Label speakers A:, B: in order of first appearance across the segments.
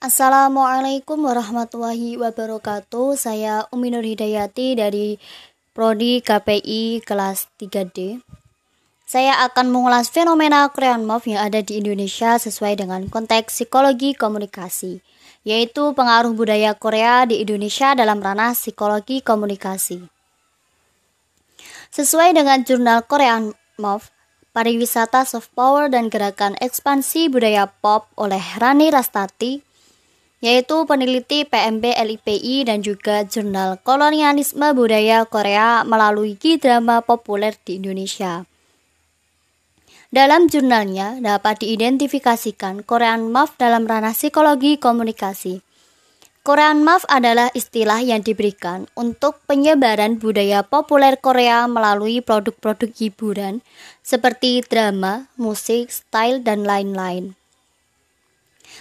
A: Assalamualaikum warahmatullahi wabarakatuh. Saya Umi Nur Hidayati dari Prodi KPI kelas 3D. Saya akan mengulas fenomena Korean Move yang ada di Indonesia sesuai dengan konteks psikologi komunikasi, yaitu pengaruh budaya Korea di Indonesia dalam ranah psikologi komunikasi. Sesuai dengan jurnal Korean Move, pariwisata soft power dan gerakan ekspansi budaya pop oleh Rani Rastati yaitu peneliti PMB LIPI dan juga jurnal kolonialisme budaya Korea melalui drama populer di Indonesia. Dalam jurnalnya dapat diidentifikasikan Korean Move dalam ranah psikologi komunikasi. Korean Move adalah istilah yang diberikan untuk penyebaran budaya populer Korea melalui produk-produk hiburan seperti drama, musik, style, dan lain-lain.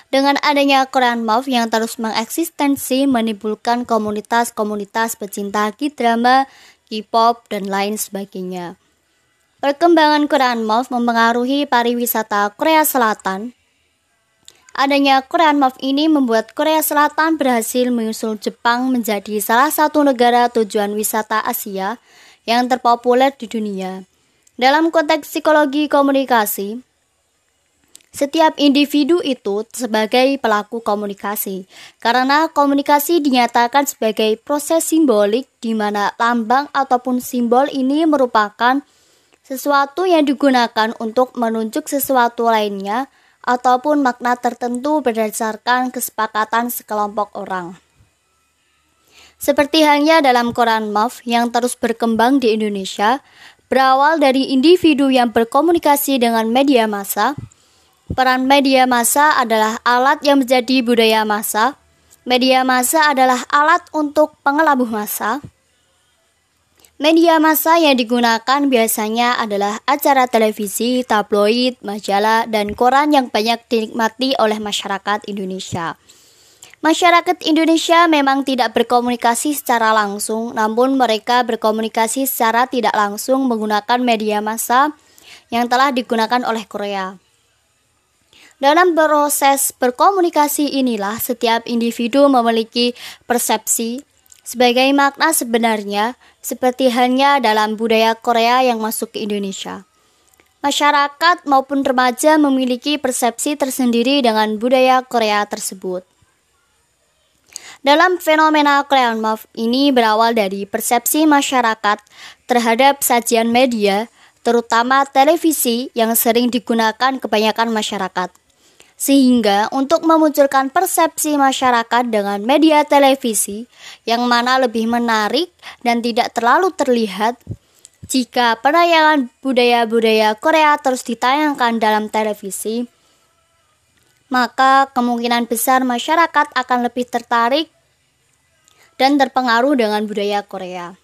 A: Dengan adanya Korean Move yang terus mengeksistensi menimbulkan komunitas-komunitas pecinta K-drama, K-pop, dan lain sebagainya. Perkembangan Korean Move mempengaruhi pariwisata Korea Selatan. Adanya Korean Move ini membuat Korea Selatan berhasil menyusul Jepang menjadi salah satu negara tujuan wisata Asia yang terpopuler di dunia. Dalam konteks psikologi komunikasi, setiap individu itu sebagai pelaku komunikasi, karena komunikasi dinyatakan sebagai proses simbolik di mana lambang ataupun simbol ini merupakan sesuatu yang digunakan untuk menunjuk sesuatu lainnya ataupun makna tertentu berdasarkan kesepakatan sekelompok orang. Seperti halnya dalam Quran Move yang terus berkembang di Indonesia, berawal dari individu yang berkomunikasi dengan media massa, Peran media massa adalah alat yang menjadi budaya massa. Media massa adalah alat untuk pengelabuh massa. Media massa yang digunakan biasanya adalah acara televisi, tabloid, majalah, dan koran yang banyak dinikmati oleh masyarakat Indonesia. Masyarakat Indonesia memang tidak berkomunikasi secara langsung, namun mereka berkomunikasi secara tidak langsung menggunakan media massa yang telah digunakan oleh Korea. Dalam proses berkomunikasi inilah setiap individu memiliki persepsi sebagai makna sebenarnya seperti halnya dalam budaya Korea yang masuk ke Indonesia. Masyarakat maupun remaja memiliki persepsi tersendiri dengan budaya Korea tersebut. Dalam fenomena Korean Move ini berawal dari persepsi masyarakat terhadap sajian media, terutama televisi yang sering digunakan kebanyakan masyarakat. Sehingga untuk memunculkan persepsi masyarakat dengan media televisi yang mana lebih menarik dan tidak terlalu terlihat, jika penayangan budaya-budaya Korea terus ditayangkan dalam televisi, maka kemungkinan besar masyarakat akan lebih tertarik dan terpengaruh dengan budaya Korea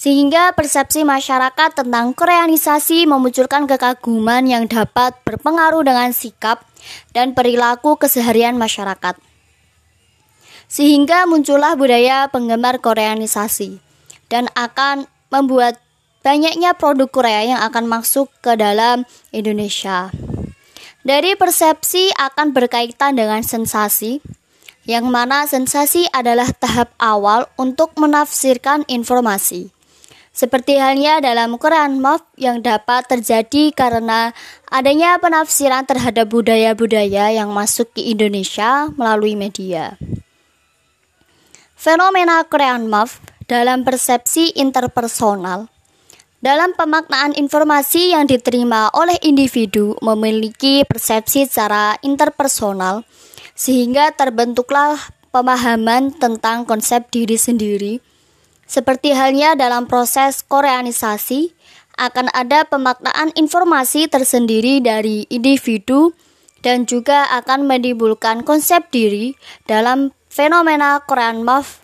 A: sehingga persepsi masyarakat tentang koreanisasi memunculkan kekaguman yang dapat berpengaruh dengan sikap dan perilaku keseharian masyarakat. Sehingga muncullah budaya penggemar koreanisasi dan akan membuat banyaknya produk Korea yang akan masuk ke dalam Indonesia. Dari persepsi akan berkaitan dengan sensasi, yang mana sensasi adalah tahap awal untuk menafsirkan informasi. Seperti halnya dalam Quran Move yang dapat terjadi karena adanya penafsiran terhadap budaya-budaya yang masuk ke Indonesia melalui media. Fenomena Korean Move dalam persepsi interpersonal dalam pemaknaan informasi yang diterima oleh individu memiliki persepsi secara interpersonal sehingga terbentuklah pemahaman tentang konsep diri sendiri seperti halnya dalam proses koreanisasi, akan ada pemaknaan informasi tersendiri dari individu dan juga akan menimbulkan konsep diri dalam fenomena Korean Move.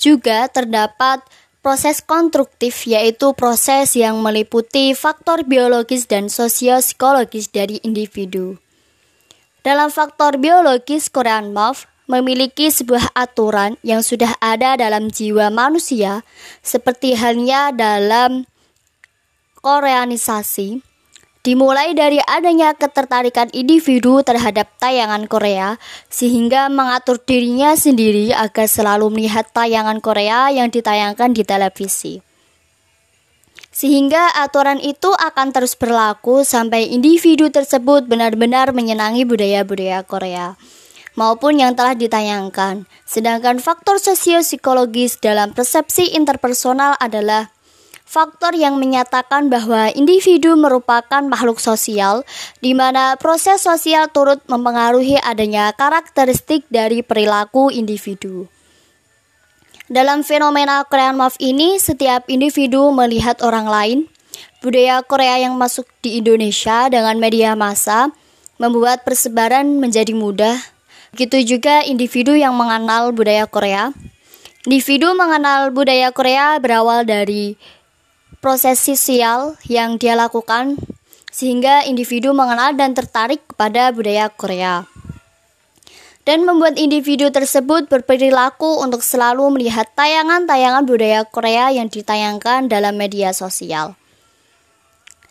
A: Juga terdapat proses konstruktif yaitu proses yang meliputi faktor biologis dan sosiopsikologis dari individu. Dalam faktor biologis Korean Move memiliki sebuah aturan yang sudah ada dalam jiwa manusia, seperti halnya dalam koreanisasi. Dimulai dari adanya ketertarikan individu terhadap tayangan Korea, sehingga mengatur dirinya sendiri agar selalu melihat tayangan Korea yang ditayangkan di televisi. Sehingga aturan itu akan terus berlaku sampai individu tersebut benar-benar menyenangi budaya-budaya Korea maupun yang telah ditayangkan. Sedangkan faktor sosio-psikologis dalam persepsi interpersonal adalah faktor yang menyatakan bahwa individu merupakan makhluk sosial, di mana proses sosial turut mempengaruhi adanya karakteristik dari perilaku individu. Dalam fenomena Korean Move ini, setiap individu melihat orang lain. Budaya Korea yang masuk di Indonesia dengan media massa membuat persebaran menjadi mudah. Begitu juga individu yang mengenal budaya Korea. Individu mengenal budaya Korea berawal dari proses sosial yang dia lakukan sehingga individu mengenal dan tertarik kepada budaya Korea dan membuat individu tersebut berperilaku untuk selalu melihat tayangan-tayangan budaya Korea yang ditayangkan dalam media sosial.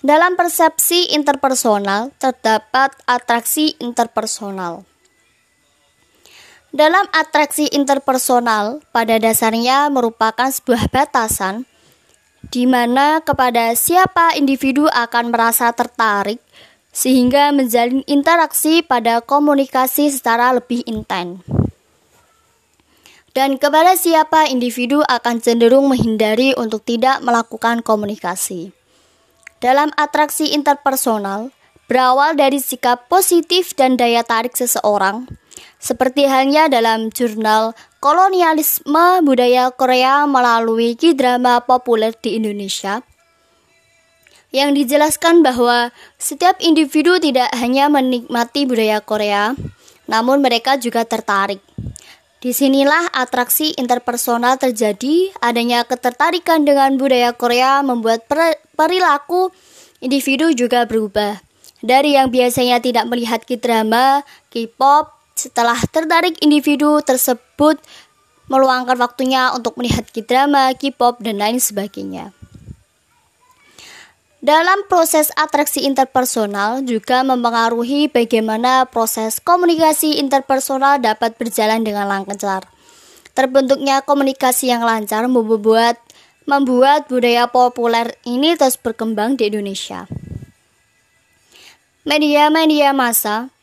A: Dalam persepsi interpersonal terdapat atraksi interpersonal. Dalam atraksi interpersonal, pada dasarnya merupakan sebuah batasan di mana kepada siapa individu akan merasa tertarik sehingga menjalin interaksi pada komunikasi secara lebih intens. Dan kepada siapa individu akan cenderung menghindari untuk tidak melakukan komunikasi. Dalam atraksi interpersonal, berawal dari sikap positif dan daya tarik seseorang, seperti halnya dalam jurnal kolonialisme budaya Korea melalui K-drama populer di Indonesia yang dijelaskan bahwa setiap individu tidak hanya menikmati budaya Korea, namun mereka juga tertarik. Di sinilah atraksi interpersonal terjadi, adanya ketertarikan dengan budaya Korea membuat perilaku individu juga berubah. Dari yang biasanya tidak melihat K-drama, K-pop, setelah tertarik individu tersebut meluangkan waktunya untuk melihat K-drama, K-pop, dan lain sebagainya. Dalam proses atraksi interpersonal juga mempengaruhi bagaimana proses komunikasi interpersonal dapat berjalan dengan lancar. Terbentuknya komunikasi yang lancar membuat membuat budaya populer ini terus berkembang di Indonesia. Media-media massa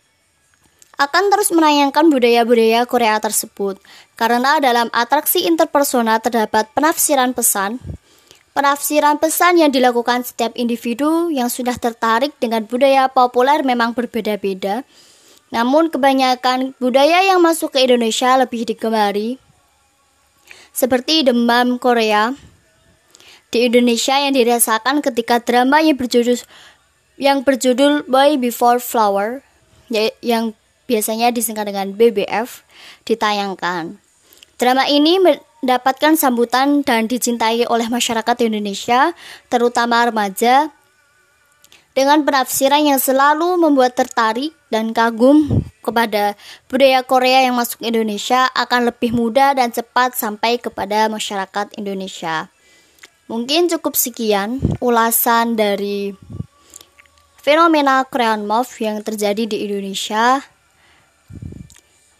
A: akan terus menayangkan budaya-budaya Korea tersebut karena dalam atraksi interpersonal terdapat penafsiran pesan Penafsiran pesan yang dilakukan setiap individu yang sudah tertarik dengan budaya populer memang berbeda-beda. Namun kebanyakan budaya yang masuk ke Indonesia lebih digemari. Seperti demam Korea di Indonesia yang dirasakan ketika drama yang berjudul yang berjudul Boy Before Flower ya, yang biasanya disingkat dengan BBF, ditayangkan. Drama ini mendapatkan sambutan dan dicintai oleh masyarakat Indonesia, terutama remaja, dengan penafsiran yang selalu membuat tertarik dan kagum kepada budaya Korea yang masuk Indonesia akan lebih mudah dan cepat sampai kepada masyarakat Indonesia. Mungkin cukup sekian ulasan dari fenomena Korean Move yang terjadi di Indonesia.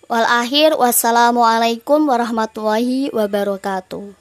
A: Wal akhir wassalamualaikum warahmatullahi wabarakatuh.